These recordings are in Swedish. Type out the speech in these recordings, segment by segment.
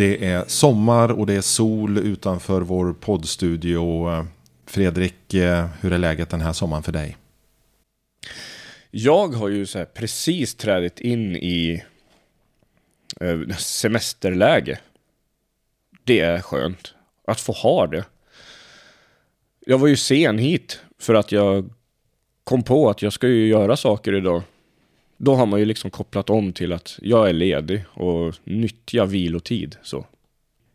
Det är sommar och det är sol utanför vår poddstudio. Fredrik, eh, hur är läget den här sommaren för dig? Jag har ju så precis trädit in i eh, semesterläge. Det är skönt att få ha det. Jag var ju sen hit för att jag kom på att jag ska ju göra saker idag. Då har man ju liksom kopplat om till att jag är ledig och nyttja vilotid. Så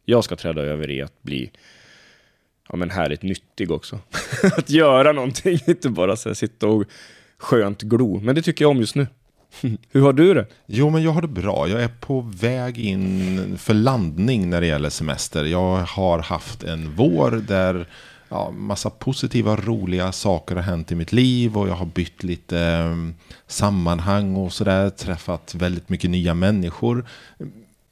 jag ska träda över i att bli ja, men härligt nyttig också. att göra någonting, inte bara så här, sitta och skönt glo. Men det tycker jag om just nu. Hur har du det? Jo, men jag har det bra. Jag är på väg in för landning när det gäller semester. Jag har haft en vår där ja, massa positiva, roliga saker har hänt i mitt liv och jag har bytt lite eh, sammanhang och sådär. Träffat väldigt mycket nya människor.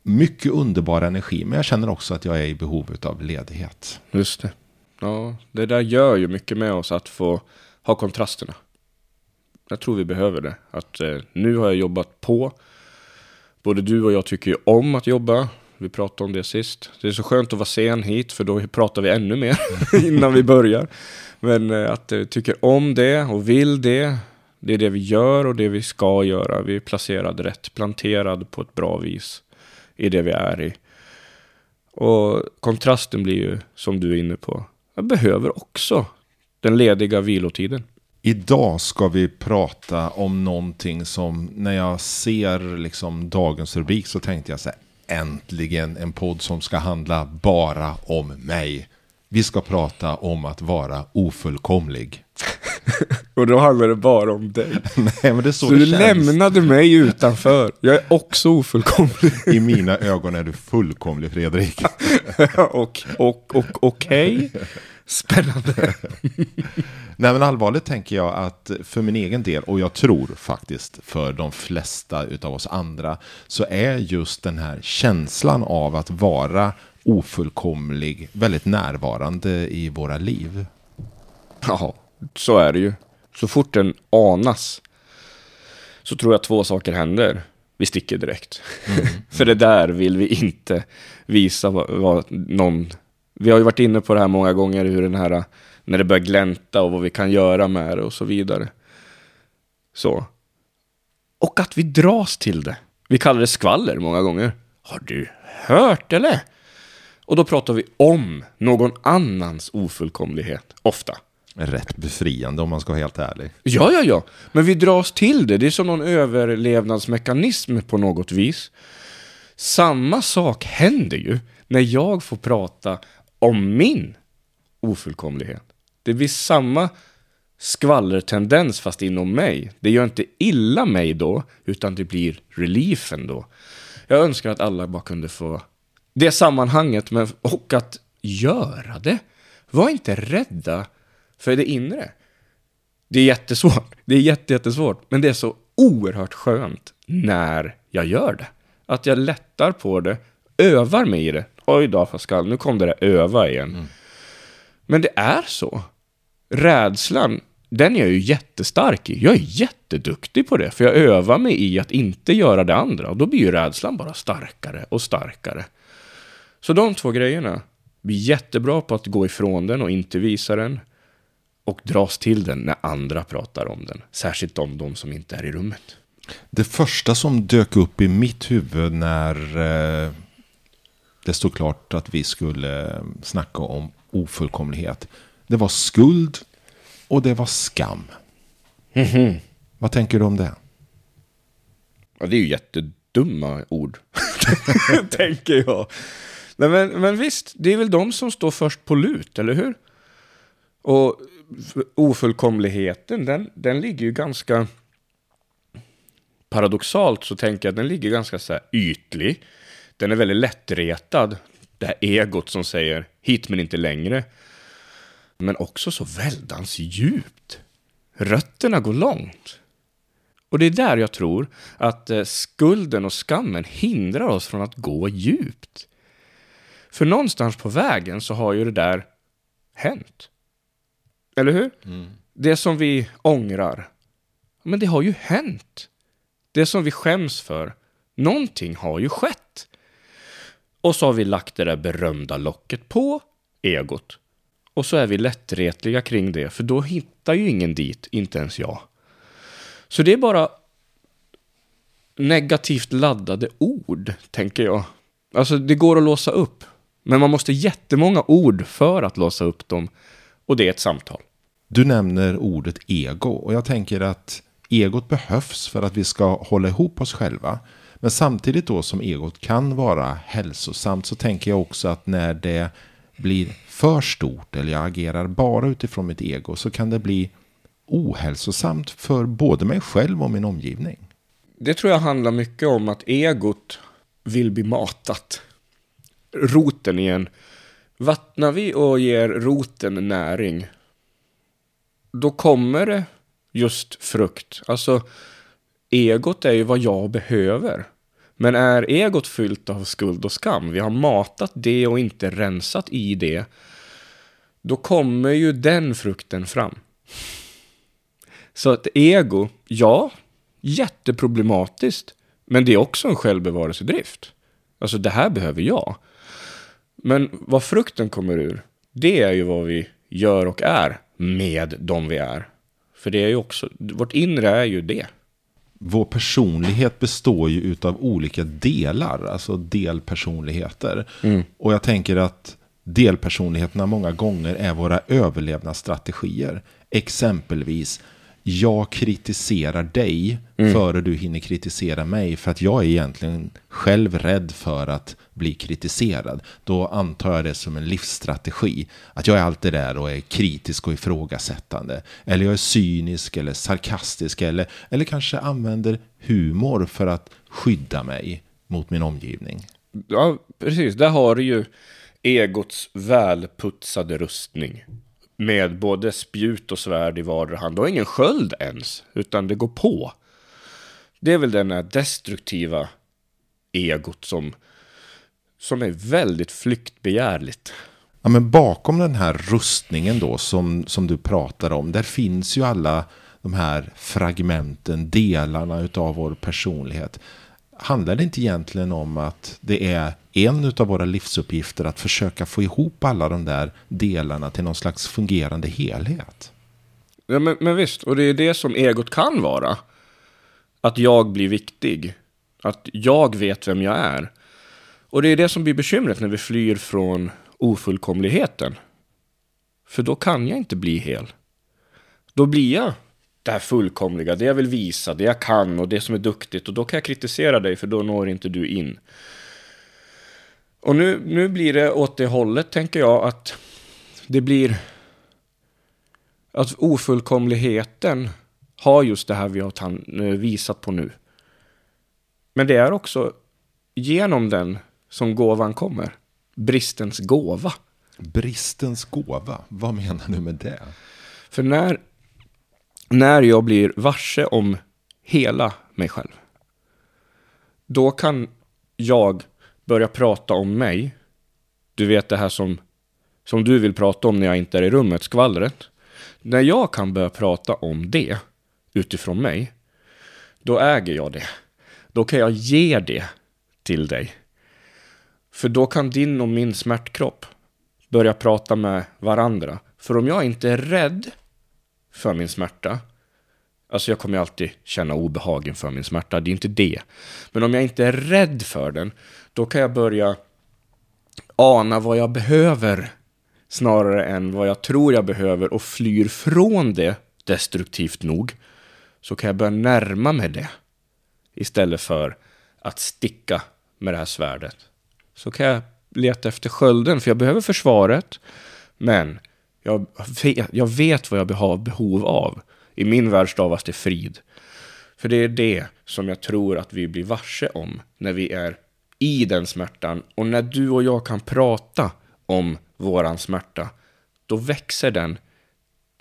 Mycket underbar energi, men jag känner också att jag är i behov av ledighet. Just det. Ja, det där gör ju mycket med oss att få ha kontrasterna. Jag tror vi behöver det. Att eh, nu har jag jobbat på. Både du och jag tycker ju om att jobba. Vi pratade om det sist. Det är så skönt att vara sen hit för då pratar vi ännu mer innan vi börjar. Men eh, att vi tycker om det och vill det. Det är det vi gör och det vi ska göra. Vi är placerade rätt, planterad på ett bra vis i det vi är i. Och kontrasten blir ju, som du är inne på, jag behöver också den lediga vilotiden. Idag ska vi prata om någonting som när jag ser liksom dagens rubrik så tänkte jag så här, äntligen en podd som ska handla bara om mig. Vi ska prata om att vara ofullkomlig. Och då handlar det bara om dig. Nej, men det så, så det du känns. lämnade mig utanför. Jag är också ofullkomlig. I mina ögon är du fullkomlig Fredrik. och, och, och okej. Okay. Spännande. Nej men allvarligt tänker jag att för min egen del, och jag tror faktiskt för de flesta utav oss andra, så är just den här känslan av att vara ofullkomlig väldigt närvarande i våra liv. Ja, så är det ju. Så fort den anas så tror jag två saker händer. Vi sticker direkt. Mm. För det där vill vi inte visa vad, vad någon vi har ju varit inne på det här många gånger, hur den här, när det börjar glänta och vad vi kan göra med det och så vidare. Så. Och att vi dras till det. Vi kallar det skvaller många gånger. Har du hört eller? Och då pratar vi om någon annans ofullkomlighet, ofta. Rätt befriande om man ska vara helt ärlig. Ja, ja, ja. Men vi dras till det. Det är som någon överlevnadsmekanism på något vis. Samma sak händer ju när jag får prata om min ofullkomlighet. Det blir samma skvallertendens fast inom mig. Det gör inte illa mig då, utan det blir reliefen då. Jag önskar att alla bara kunde få det sammanhanget, men, och att göra det. Var inte rädda för det inre. Det är jättesvårt. Det är jättesvårt. Men det är så oerhört skönt när jag gör det. Att jag lättar på det, övar mig i det. Oj då Pascal, nu kom det där öva igen. Mm. Men det är så. Rädslan, den är jag ju jättestark i. Jag är jätteduktig på det, för jag övar mig i att inte göra det andra. Och då blir ju rädslan bara starkare och starkare. Så de två grejerna, blir jättebra på att gå ifrån den och inte visa den. Och dras till den när andra pratar om den. Särskilt om de som inte är i rummet. Det första som dök upp i mitt huvud när eh, det stod klart att vi skulle snacka om ofullkomlighet. Det var skuld och det var skam. Mm -hmm. Vad tänker du om det? Ja, det är ju jättedumma ord. tänker jag. Nej, men, men visst, det är väl de som står först på lut, eller hur? Och ofullkomligheten, den, den ligger ju ganska... Paradoxalt så tänker jag att den ligger ganska så ytlig den är väldigt lättretad. Det här egot som säger hit men inte längre. Men också så väldans djupt. Rötterna går långt. Och det är där jag tror att eh, skulden och skammen hindrar oss från att gå djupt. För någonstans på vägen så har ju det där hänt. Eller hur? Mm. Det som vi ångrar, men det har ju hänt. Det som vi skäms för, någonting har ju skett. Och så har vi lagt det där berömda locket på egot. Och så är vi lättretliga kring det, för då hittar ju ingen dit, inte ens jag. Så det är bara negativt laddade ord, tänker jag. Alltså, det går att låsa upp. Men man måste jättemånga ord för att låsa upp dem. Och det är ett samtal. Du nämner ordet ego och jag tänker att egot behövs för att vi ska hålla ihop oss själva. Men samtidigt då som egot kan vara hälsosamt så tänker jag också att när det blir för stort eller jag agerar bara utifrån mitt ego så kan det bli ohälsosamt för både mig själv och min omgivning. Det tror jag handlar mycket om att egot vill bli matat. Roten igen. Vattnar vi och ger roten näring, då kommer det just frukt. Alltså, egot är ju vad jag behöver. Men är egot fyllt av skuld och skam, vi har matat det och inte rensat i det, då kommer ju den frukten fram. Så att ego, ja, jätteproblematiskt, men det är också en självbevarelsedrift. Alltså det här behöver jag. Men vad frukten kommer ur, det är ju vad vi gör och är med de vi är. För det är ju också, vårt inre är ju det. Vår personlighet består ju utav olika delar, alltså delpersonligheter. Mm. Och jag tänker att delpersonligheterna många gånger är våra överlevnadsstrategier. Exempelvis, jag kritiserar dig Mm. före du hinner kritisera mig för att jag är egentligen själv rädd för att bli kritiserad. Då antar jag det som en livsstrategi. Att jag är alltid där och är kritisk och ifrågasättande. Eller jag är cynisk eller sarkastisk eller, eller kanske använder humor för att skydda mig mot min omgivning. Ja, precis. Där har du ju egots välputsade rustning. Med både spjut och svärd i vardera hand. och ingen sköld ens, utan det går på. Det är väl den här destruktiva egot som, som är väldigt flyktbegärligt. Ja, men bakom den här rustningen då som, som du pratar om, där finns ju alla de här fragmenten, delarna utav vår personlighet. Handlar det inte egentligen om att det är en av våra livsuppgifter att försöka få ihop alla de där delarna till någon slags fungerande helhet? Ja, men, men visst, och det är det som egot kan vara. Att jag blir viktig. Att jag vet vem jag är. Och det är det som blir bekymret när vi flyr från ofullkomligheten. För då kan jag inte bli hel. Då blir jag det här fullkomliga, det jag vill visa, det jag kan och det som är duktigt. Och då kan jag kritisera dig för då når inte du in. Och nu, nu blir det åt det hållet, tänker jag, att det blir att ofullkomligheten har just det här vi har visat på nu. Men det är också genom den som gåvan kommer. Bristens gåva. Bristens gåva, vad menar du med det? För när, när jag blir varse om hela mig själv, då kan jag börja prata om mig. Du vet det här som, som du vill prata om när jag inte är i rummet, skvallret. När jag kan börja prata om det utifrån mig, då äger jag det. Då kan jag ge det till dig. För då kan din och min smärtkropp börja prata med varandra. För om jag inte är rädd för min smärta, alltså jag kommer ju alltid känna obehag inför min smärta, det är inte det. Men om jag inte är rädd för den, då kan jag börja ana vad jag behöver snarare än vad jag tror jag behöver och flyr från det destruktivt nog, så kan jag börja närma mig det istället för att sticka med det här svärdet. Så kan jag leta efter skölden, för jag behöver försvaret, men jag vet, jag vet vad jag har behov av. I min värld stavas det frid. För det är det som jag tror att vi blir varse om när vi är i den smärtan. Och när du och jag kan prata om våran smärta, då växer den.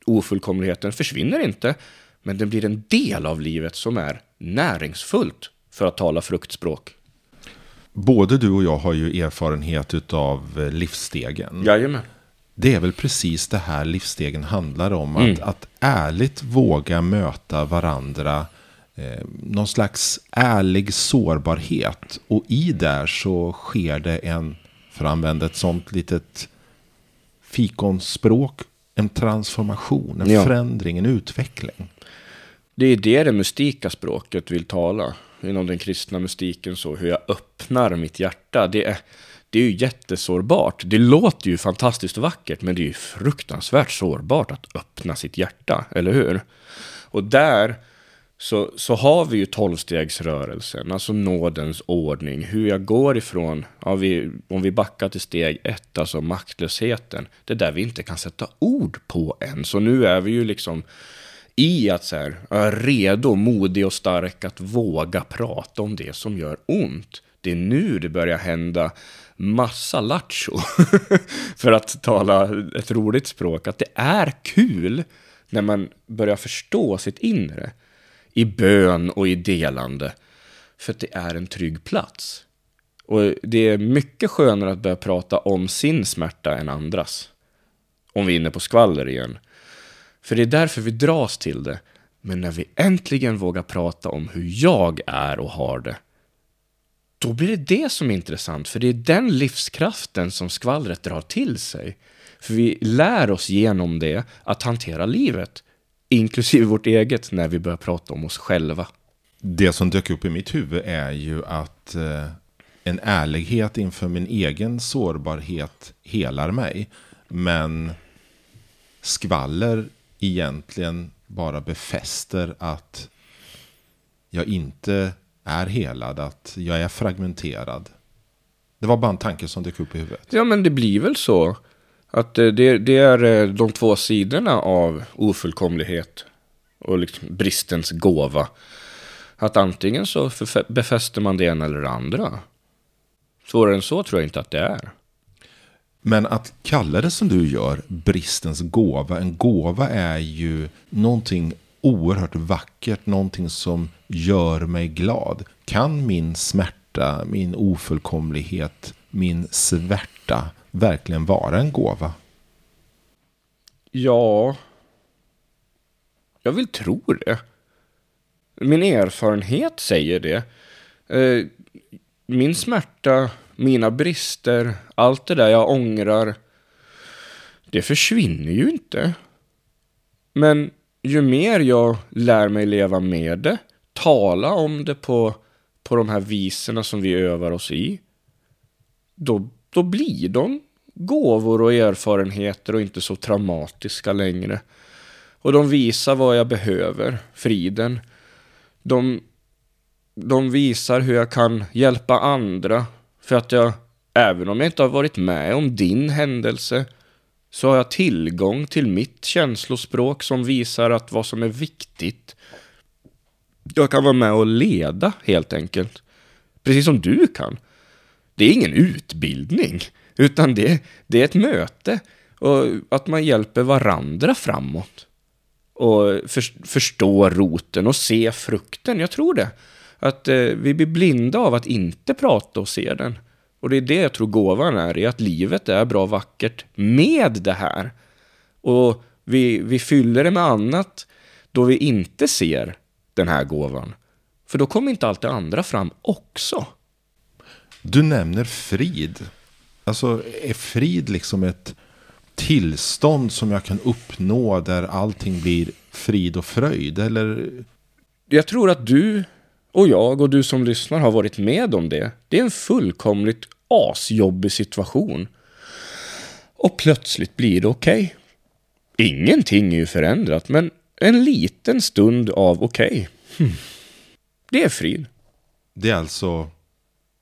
Ofullkomligheten försvinner inte, men den blir en del av livet som är näringsfullt, för att tala fruktspråk. Både du och jag har ju erfarenhet av livsstegen. Jajamän. Det är väl precis det här livsstegen handlar om. Att, Mm. att ärligt våga möta varandra eh, någon slags ärlig sårbarhet. Och i där så sker det en, för att använda ett sånt litet fikonspråk, en transformation, en Ja. förändring, en utveckling. Det är det det mystika språket vill tala. Inom den kristna mystiken så, hur jag öppnar mitt hjärta. Det är, det är ju jättesårbart. Det låter ju fantastiskt vackert, men det är ju fruktansvärt sårbart att öppna sitt hjärta, eller hur? Och där så, så har vi ju tolvstegsrörelsen, alltså nådens ordning. Hur jag går ifrån, ja, vi, om vi backar till steg ett, alltså maktlösheten. Det där vi inte kan sätta ord på än. Så nu är vi ju liksom i att så här, är redo, modig och stark att våga prata om det som gör ont. Det är nu det börjar hända massa lattjo. För att tala ett roligt språk. Att det är kul när man börjar förstå sitt inre. I bön och i delande. För att det är en trygg plats. Och det är mycket skönare att börja prata om sin smärta än andras. Om vi är inne på skvaller igen. För det är därför vi dras till det. Men när vi äntligen vågar prata om hur jag är och har det, då blir det det som är intressant. För det är den livskraften som skvallret drar till sig. För vi lär oss genom det att hantera livet, inklusive vårt eget, när vi börjar prata om oss själva. Det som dök upp i mitt huvud är ju att eh, en ärlighet inför min egen sårbarhet helar mig. Men skvaller egentligen bara befäster att jag inte är helad, att jag är fragmenterad. Det var bara en tanke som dök upp i huvudet. Ja, men det blir väl så. Att eh, det, det är eh, de två sidorna av ofullkomlighet och liksom bristens gåva. Att antingen så befäster man det ena eller det andra. Svårare än så tror jag inte att det är. Men att kalla det som du gör, bristens gåva. En gåva är ju någonting oerhört vackert, någonting som gör mig glad. Kan min smärta, min ofullkomlighet, min svärta verkligen vara en gåva? Ja, jag vill tro det. Min erfarenhet säger det. Eh, min smärta, mina brister, allt det där jag ångrar, det försvinner ju inte. Men ju mer jag lär mig leva med det, tala om det på, på de här viserna som vi övar oss i, då, då blir de gåvor och erfarenheter och inte så traumatiska längre. Och de visar vad jag behöver, friden. De, de visar hur jag kan hjälpa andra. För att jag, även om jag inte har varit med om din händelse, så har jag tillgång till mitt känslospråk som visar att vad som är viktigt. Jag kan vara med och leda helt enkelt. Precis som du kan. Det är ingen utbildning, utan det, det är ett möte. Och att man hjälper varandra framåt. Och för, förstå roten och se frukten. Jag tror det. Att eh, vi blir blinda av att inte prata och se den. Och det är det jag tror gåvan är, i att livet är bra vackert med det här. Och vi, vi fyller det med annat då vi inte ser den här gåvan. För då kommer inte allt det andra fram också. Du nämner frid. Alltså är frid liksom ett tillstånd som jag kan uppnå där allting blir frid och fröjd? Eller Jag tror att du och jag och du som lyssnar har varit med om det. Det är en fullkomligt asjobbig situation. Och plötsligt blir det okej. Ingenting är ju förändrat, men en liten stund av okej. Hmm. Det är frid. det är alltså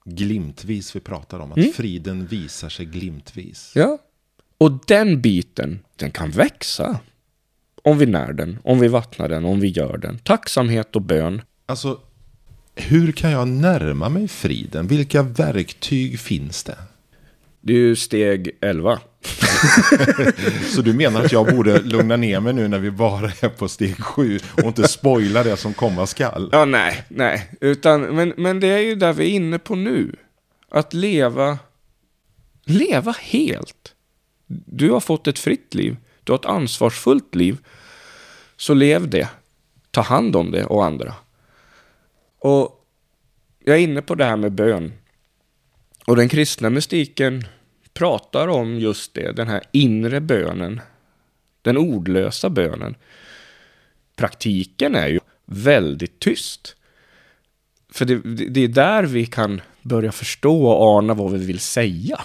glimtvis vi pratar om. Att Mm. friden visar sig glimtvis. Ja. Och den biten, den kan växa. Om vi när den, om vi vattnar den, om vi gör den. Tacksamhet och bön. Alltså, hur kan jag närma mig friden? Vilka verktyg finns det? Det är ju steg 11. Så du menar att jag borde lugna ner mig nu när vi bara är på steg sju och inte spoila det som komma skall? Ja, nej, nej. Utan, men, men det är ju där vi är inne på nu. Att leva, leva helt. Du har fått ett fritt liv. Du har ett ansvarsfullt liv. Så lev det. Ta hand om det och andra. Och jag är inne på det här med bön. Och den kristna mystiken pratar om just det, den här inre bönen. Den ordlösa bönen. Praktiken är ju väldigt tyst. För det, det är där vi kan börja förstå och ana vad vi vill säga.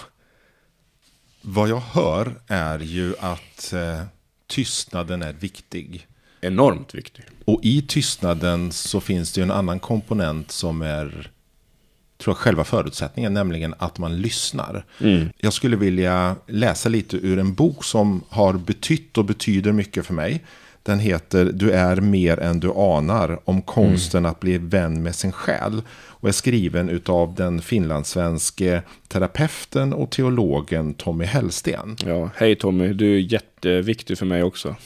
Vad jag hör är ju att eh, tystnaden är viktig. Enormt viktig. Och i tystnaden så finns det ju en annan komponent som är tror jag, själva förutsättningen, nämligen att man lyssnar. Mm. Jag skulle vilja läsa lite ur en bok som har betytt och betyder mycket för mig. Den heter Du är mer än du anar om konsten att bli vän med sin själ. Och är skriven av den finlandssvenske terapeuten och teologen Tommy Hellsten. Ja, hej Tommy, du är jätteviktig för mig också.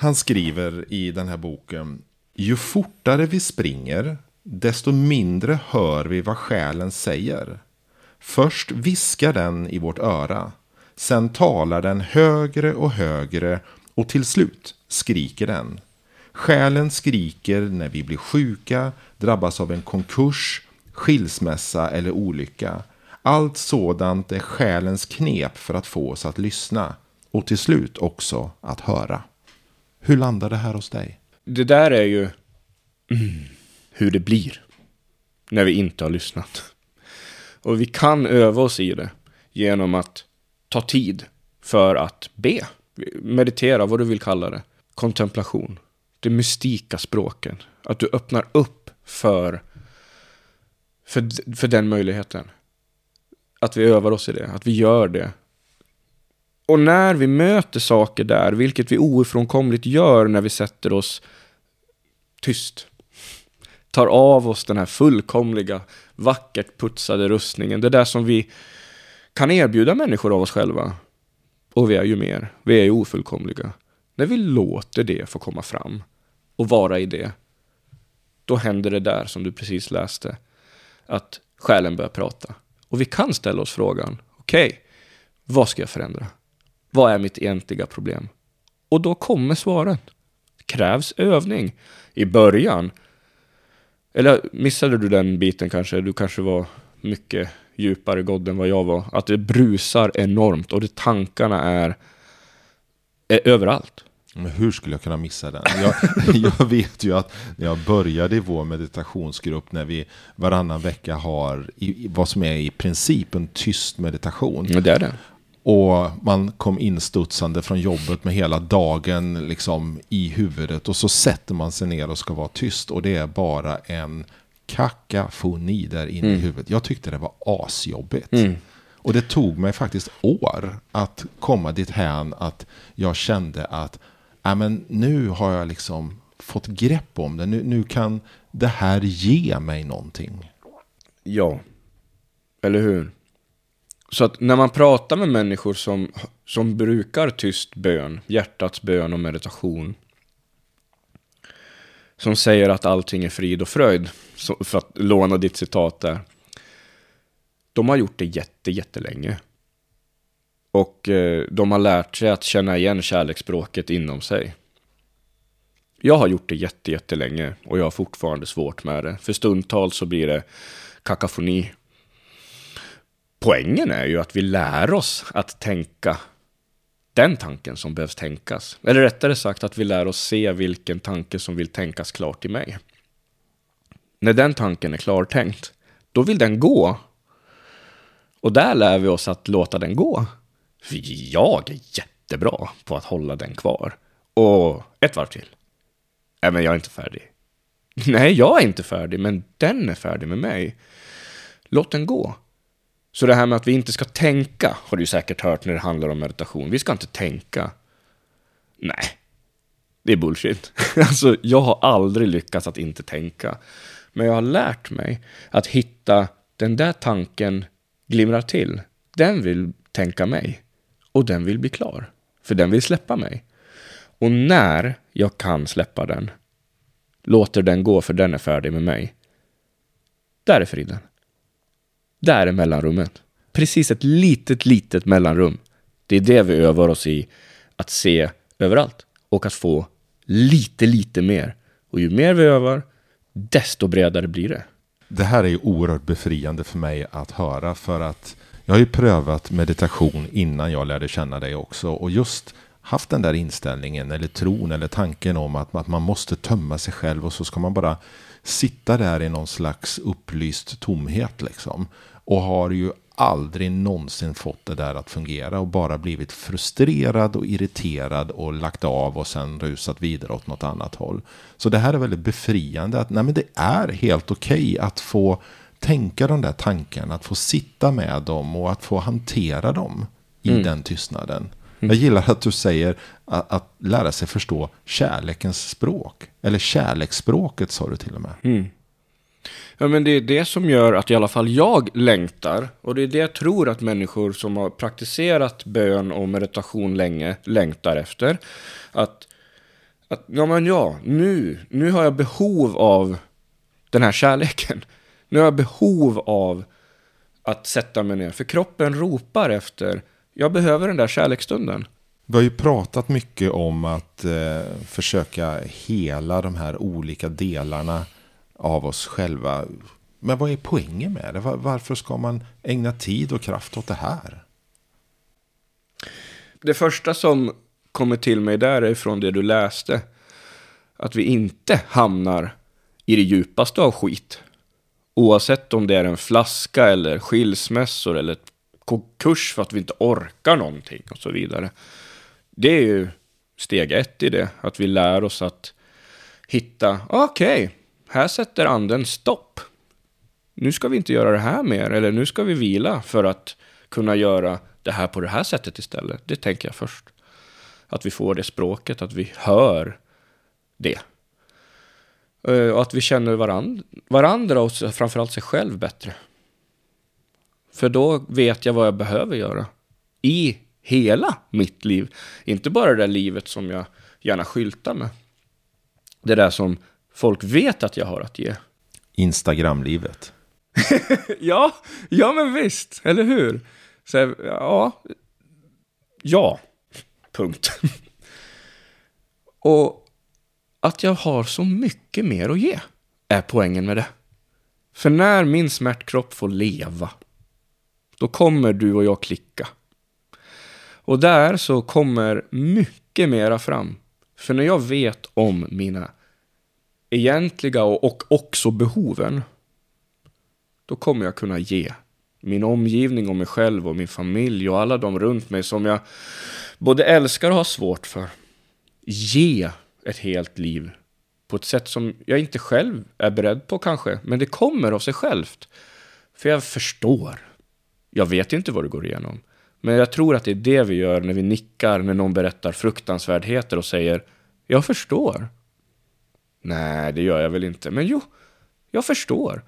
Han skriver i den här boken. Ju fortare vi springer, desto mindre hör vi vad själen säger. Först viskar den i vårt öra. Sen talar den högre och högre och till slut skriker den. Själen skriker när vi blir sjuka, drabbas av en konkurs, skilsmässa eller olycka. Allt sådant är själens knep för att få oss att lyssna och till slut också att höra. Hur landar det här hos dig? Det där är ju mm, hur det blir när vi inte har lyssnat. Och vi kan öva oss i det genom att ta tid för att be. Meditera, vad du vill kalla det. Kontemplation. Det mystika språken. Att du öppnar upp för, för, för den möjligheten. Att vi övar oss i det, att vi gör det. Och när vi möter saker där, vilket vi ofrånkomligt gör när vi sätter oss tyst. Tar av oss den här fullkomliga, vackert putsade rustningen. Det där som vi kan erbjuda människor av oss själva. Och vi är ju mer, vi är ju ofullkomliga. När vi låter det få komma fram och vara i det, då händer det där som du precis läste. Att själen börjar prata. Och vi kan ställa oss frågan, okej, okay, vad ska jag förändra? Vad är mitt egentliga problem? Och då kommer svaren. Krävs övning. I början, eller missade du den biten kanske? Du kanske var mycket djupare god än vad jag var. Att det brusar enormt och det tankarna är, är överallt. Men hur skulle jag kunna missa den? Jag, jag, vet ju att när jag började i vår meditationsgrupp när vi varannan vecka har i, vad som är i princip en tyst meditation. Ja, det är det. Och man kom instudsande från jobbet med hela dagen liksom i huvudet. Och så sätter man sig ner och ska vara tyst. Och det är bara en kakafoni där inne mm. i huvudet. Jag tyckte det var asjobbigt. Mm. Och det tog mig faktiskt år att komma dit hän att jag kände att äh, men nu har jag liksom fått grepp om det. Nu, nu kan det här ge mig någonting. Ja, eller hur? Så att när man pratar med människor som, som brukar tyst bön, hjärtats bön och meditation, som säger att allting är frid och fröjd, för att låna ditt citat där, de har gjort det jätte, jättelänge. Och eh, de har lärt sig att känna igen kärleksspråket inom sig. Jag har gjort det jätte, jättelänge och jag har fortfarande svårt med det. För stundtals så blir det kakafoni poängen är ju att vi lär oss att tänka den tanken som behövs tänkas. Eller rättare sagt att vi lär oss se vilken tanke som vill tänkas klart i mig. När den tanken är klartänkt, då vill den gå. Och där lär vi oss att låta den gå. För jag är jättebra på att hålla den kvar. Och ett varv till. Nej, men jag är inte färdig. Nej, jag är inte färdig, men den är färdig med mig. Låt den gå. Så det här med att vi inte ska tänka har du säkert hört när det handlar om meditation. Vi ska inte tänka. Nej, det är bullshit. Alltså, jag har aldrig lyckats att inte tänka. Men jag har lärt mig att hitta den där tanken glimrar till. Den vill tänka mig. Och den vill bli klar. För den vill släppa mig. Och när jag kan släppa den, låter den gå för den är färdig med mig. Där är friden. Där är mellanrummet. Precis ett litet, litet mellanrum. Det är det vi övar oss i att se överallt och att få lite, lite mer. Och ju mer vi övar, desto bredare blir det. Det här är ju oerhört befriande för mig att höra för att jag har ju prövat meditation innan jag lärde känna dig också och just haft den där inställningen eller tron eller tanken om att, att man måste tömma sig själv och så ska man bara sitta där i någon slags upplyst tomhet liksom. Och har ju aldrig någonsin fått det där att fungera och bara blivit frustrerad och irriterad och lagt av och sen rusat vidare åt något annat håll. Så det här är väldigt befriande att nej men det är helt okej okay att få tänka de där tankarna, att få sitta med dem och att få hantera dem i mm. den tystnaden. Mm. Jag gillar att du säger att, att, lära sig förstå kärlekens språk. Eller kärleksspråket sa du till och med. Mm. Ja, men det är det som gör att i alla fall jag längtar. Och det är det jag tror att människor som har praktiserat bön och meditation länge längtar efter. Att, att ja, men ja, nu, nu har jag behov av den här kärleken. Nu har jag behov av att sätta mig ner. För kroppen ropar efter, jag behöver den där kärleksstunden. Vi har ju pratat mycket om att eh, försöka hela de här olika delarna av oss själva. Men vad är poängen med det? Varför ska man ägna tid och kraft åt det här? Det första som kommer till mig där är från det du läste. Att vi inte hamnar i det djupaste av skit. Oavsett om det är en flaska eller skilsmässor eller konkurs för att vi inte orkar någonting och så vidare. Det är ju steg ett i det, att vi lär oss att hitta, okej, okay, här sätter anden stopp. Nu ska vi inte göra det här mer, eller nu ska vi vila för att kunna göra det här på det här sättet istället. Det tänker jag först. Att vi får det språket, att vi hör det. Eh, och att vi känner varandra, varandra och framförallt sig själv bättre. För då vet jag vad jag behöver göra. I hela mitt liv. Inte bara det där livet som jag gärna skyltar med. Det där som folk vet att jag har att ge. Instagramlivet. ja, ja men visst, eller hur? Så, ja, ja, punkt. och att jag har så mycket mer att ge är poängen med det. För när min smärtkropp får leva, då kommer du och jag klicka. Och där så kommer mycket mera fram. För när jag vet om mina egentliga och, och också behoven, då kommer jag kunna ge min omgivning och mig själv och min familj och alla de runt mig som jag både älskar och har svårt för. Ge ett helt liv på ett sätt som jag inte själv är beredd på kanske, men det kommer av sig självt. För jag förstår. Jag vet inte vad du går igenom. Men jag tror att det är det vi gör när vi nickar när någon berättar fruktansvärdheter och säger Jag förstår. Nej, det gör jag väl inte. Men jo, jag förstår.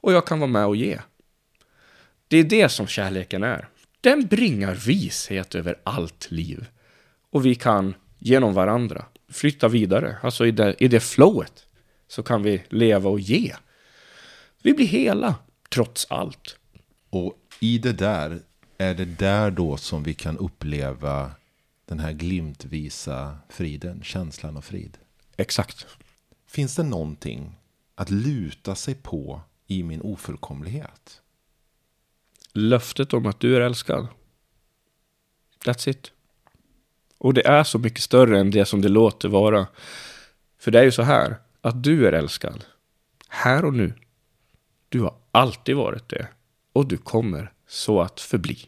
Och jag kan vara med och ge. Det är det som kärleken är. Den bringar vishet över allt liv. Och vi kan genom varandra flytta vidare. Alltså i det, i det flowet så kan vi leva och ge. Vi blir hela, trots allt. Och i det där, är det där då som vi kan uppleva den här glimtvisa friden, känslan av frid? Exakt. Finns det någonting att luta sig på i min ofullkomlighet? Löftet om att du är älskad. That's it. Och det är så mycket större än det som det låter vara. För det är ju så här, att du är älskad. Här och nu. Du har alltid varit det. Och du kommer så att förbli.